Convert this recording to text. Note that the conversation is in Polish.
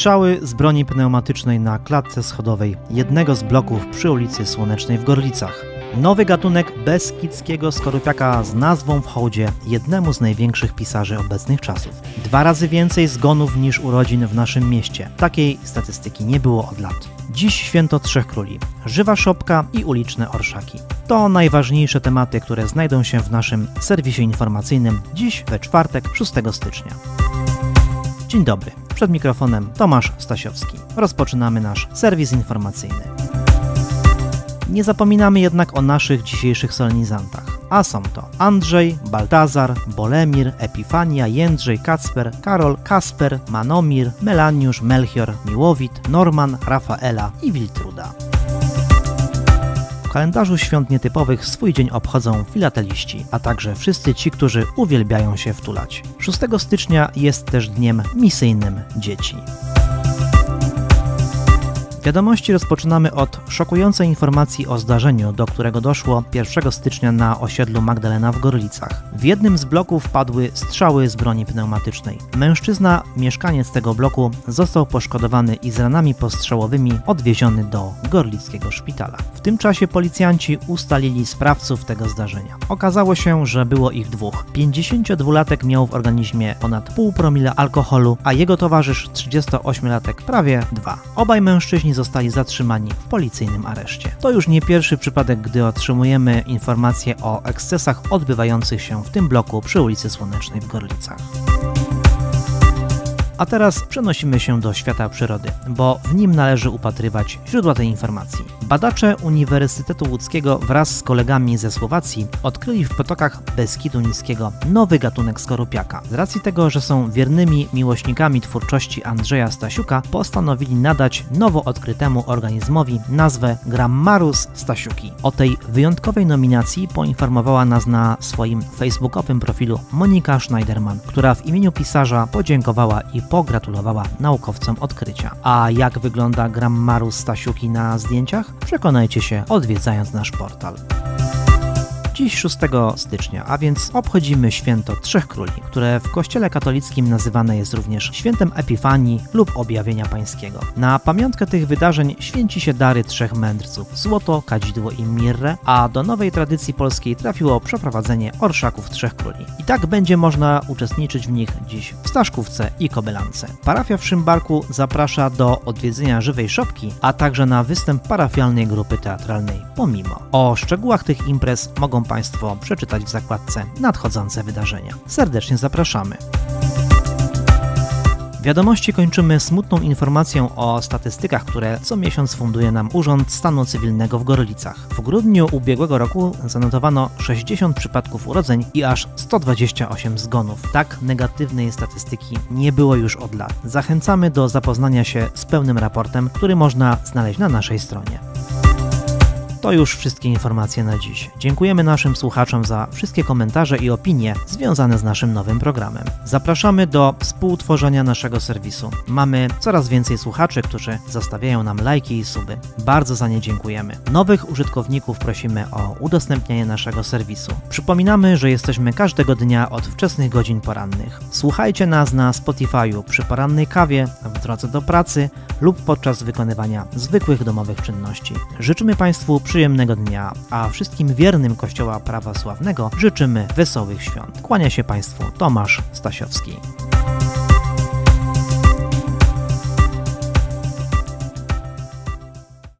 Strzały z broni pneumatycznej na klatce schodowej jednego z bloków przy ulicy Słonecznej w Gorlicach. Nowy gatunek beskidzkiego skorupiaka z nazwą w hołdzie jednemu z największych pisarzy obecnych czasów. Dwa razy więcej zgonów niż urodzin w naszym mieście. Takiej statystyki nie było od lat. Dziś święto Trzech Króli, żywa szopka i uliczne orszaki. To najważniejsze tematy, które znajdą się w naszym serwisie informacyjnym dziś we czwartek 6 stycznia. Dzień dobry, przed mikrofonem Tomasz Stasiowski. Rozpoczynamy nasz serwis informacyjny. Nie zapominamy jednak o naszych dzisiejszych solenizantach, a są to Andrzej, Baltazar, Bolemir, Epifania, Jędrzej, Kacper, Karol, Kasper, Manomir, Melaniusz, Melchior, Miłowit, Norman, Rafaela i Wiltruda. W kalendarzu świąt nietypowych swój dzień obchodzą filateliści, a także wszyscy ci, którzy uwielbiają się wtulać. 6 stycznia jest też dniem misyjnym dzieci. Wiadomości rozpoczynamy od szokującej informacji o zdarzeniu, do którego doszło 1 stycznia na osiedlu Magdalena w Gorlicach. W jednym z bloków padły strzały z broni pneumatycznej. Mężczyzna, mieszkaniec tego bloku, został poszkodowany i z ranami postrzałowymi odwieziony do gorlickiego szpitala. W tym czasie policjanci ustalili sprawców tego zdarzenia. Okazało się, że było ich dwóch. 52-latek miał w organizmie ponad pół promila alkoholu, a jego towarzysz 38-latek prawie dwa. Obaj mężczyźni zostali zatrzymani w policyjnym areszcie. To już nie pierwszy przypadek, gdy otrzymujemy informacje o ekscesach odbywających się w tym bloku przy ulicy Słonecznej w Gorlicach. A teraz przenosimy się do świata przyrody, bo w nim należy upatrywać źródła tej informacji. Badacze Uniwersytetu Łódzkiego wraz z kolegami ze Słowacji odkryli w potokach Beskidu Niskiego nowy gatunek skorupiaka. Z racji tego, że są wiernymi miłośnikami twórczości Andrzeja Stasiuka, postanowili nadać nowo odkrytemu organizmowi nazwę Grammarus stasiuki. O tej wyjątkowej nominacji poinformowała nas na swoim facebookowym profilu Monika Schneiderman, która w imieniu pisarza podziękowała i pogratulowała naukowcom odkrycia. A jak wygląda Grammarus stasiuki na zdjęciach? Przekonajcie się odwiedzając nasz portal. Dziś 6 stycznia, a więc obchodzimy święto Trzech Króli, które w kościele katolickim nazywane jest również świętem Epifanii lub Objawienia Pańskiego. Na pamiątkę tych wydarzeń święci się dary trzech mędrców, złoto, kadzidło i mirrę, a do nowej tradycji polskiej trafiło przeprowadzenie orszaków Trzech Króli. I tak będzie można uczestniczyć w nich dziś w Staszkówce i Kobylance. Parafia w Szymbarku zaprasza do odwiedzenia żywej szopki, a także na występ parafialnej grupy teatralnej Pomimo. O szczegółach tych imprez mogą Państwo przeczytać w zakładce Nadchodzące wydarzenia. Serdecznie zapraszamy. Wiadomości kończymy smutną informacją o statystykach, które co miesiąc funduje nam Urząd Stanu Cywilnego w Gorlicach. W grudniu ubiegłego roku zanotowano 60 przypadków urodzeń i aż 128 zgonów. Tak negatywnej statystyki nie było już od lat. Zachęcamy do zapoznania się z pełnym raportem, który można znaleźć na naszej stronie. To już wszystkie informacje na dziś. Dziękujemy naszym słuchaczom za wszystkie komentarze i opinie związane z naszym nowym programem. Zapraszamy do współtworzenia naszego serwisu. Mamy coraz więcej słuchaczy, którzy zostawiają nam lajki i suby. Bardzo za nie dziękujemy. Nowych użytkowników prosimy o udostępnianie naszego serwisu. Przypominamy, że jesteśmy każdego dnia od wczesnych godzin porannych. Słuchajcie nas na Spotify'u przy porannej kawie, w drodze do pracy lub podczas wykonywania zwykłych domowych czynności. Życzymy Państwu przyjemnego dnia, a wszystkim wiernym Kościoła Prawa Sławnego życzymy wesołych świąt. Kłania się Państwu Tomasz Stasiowski.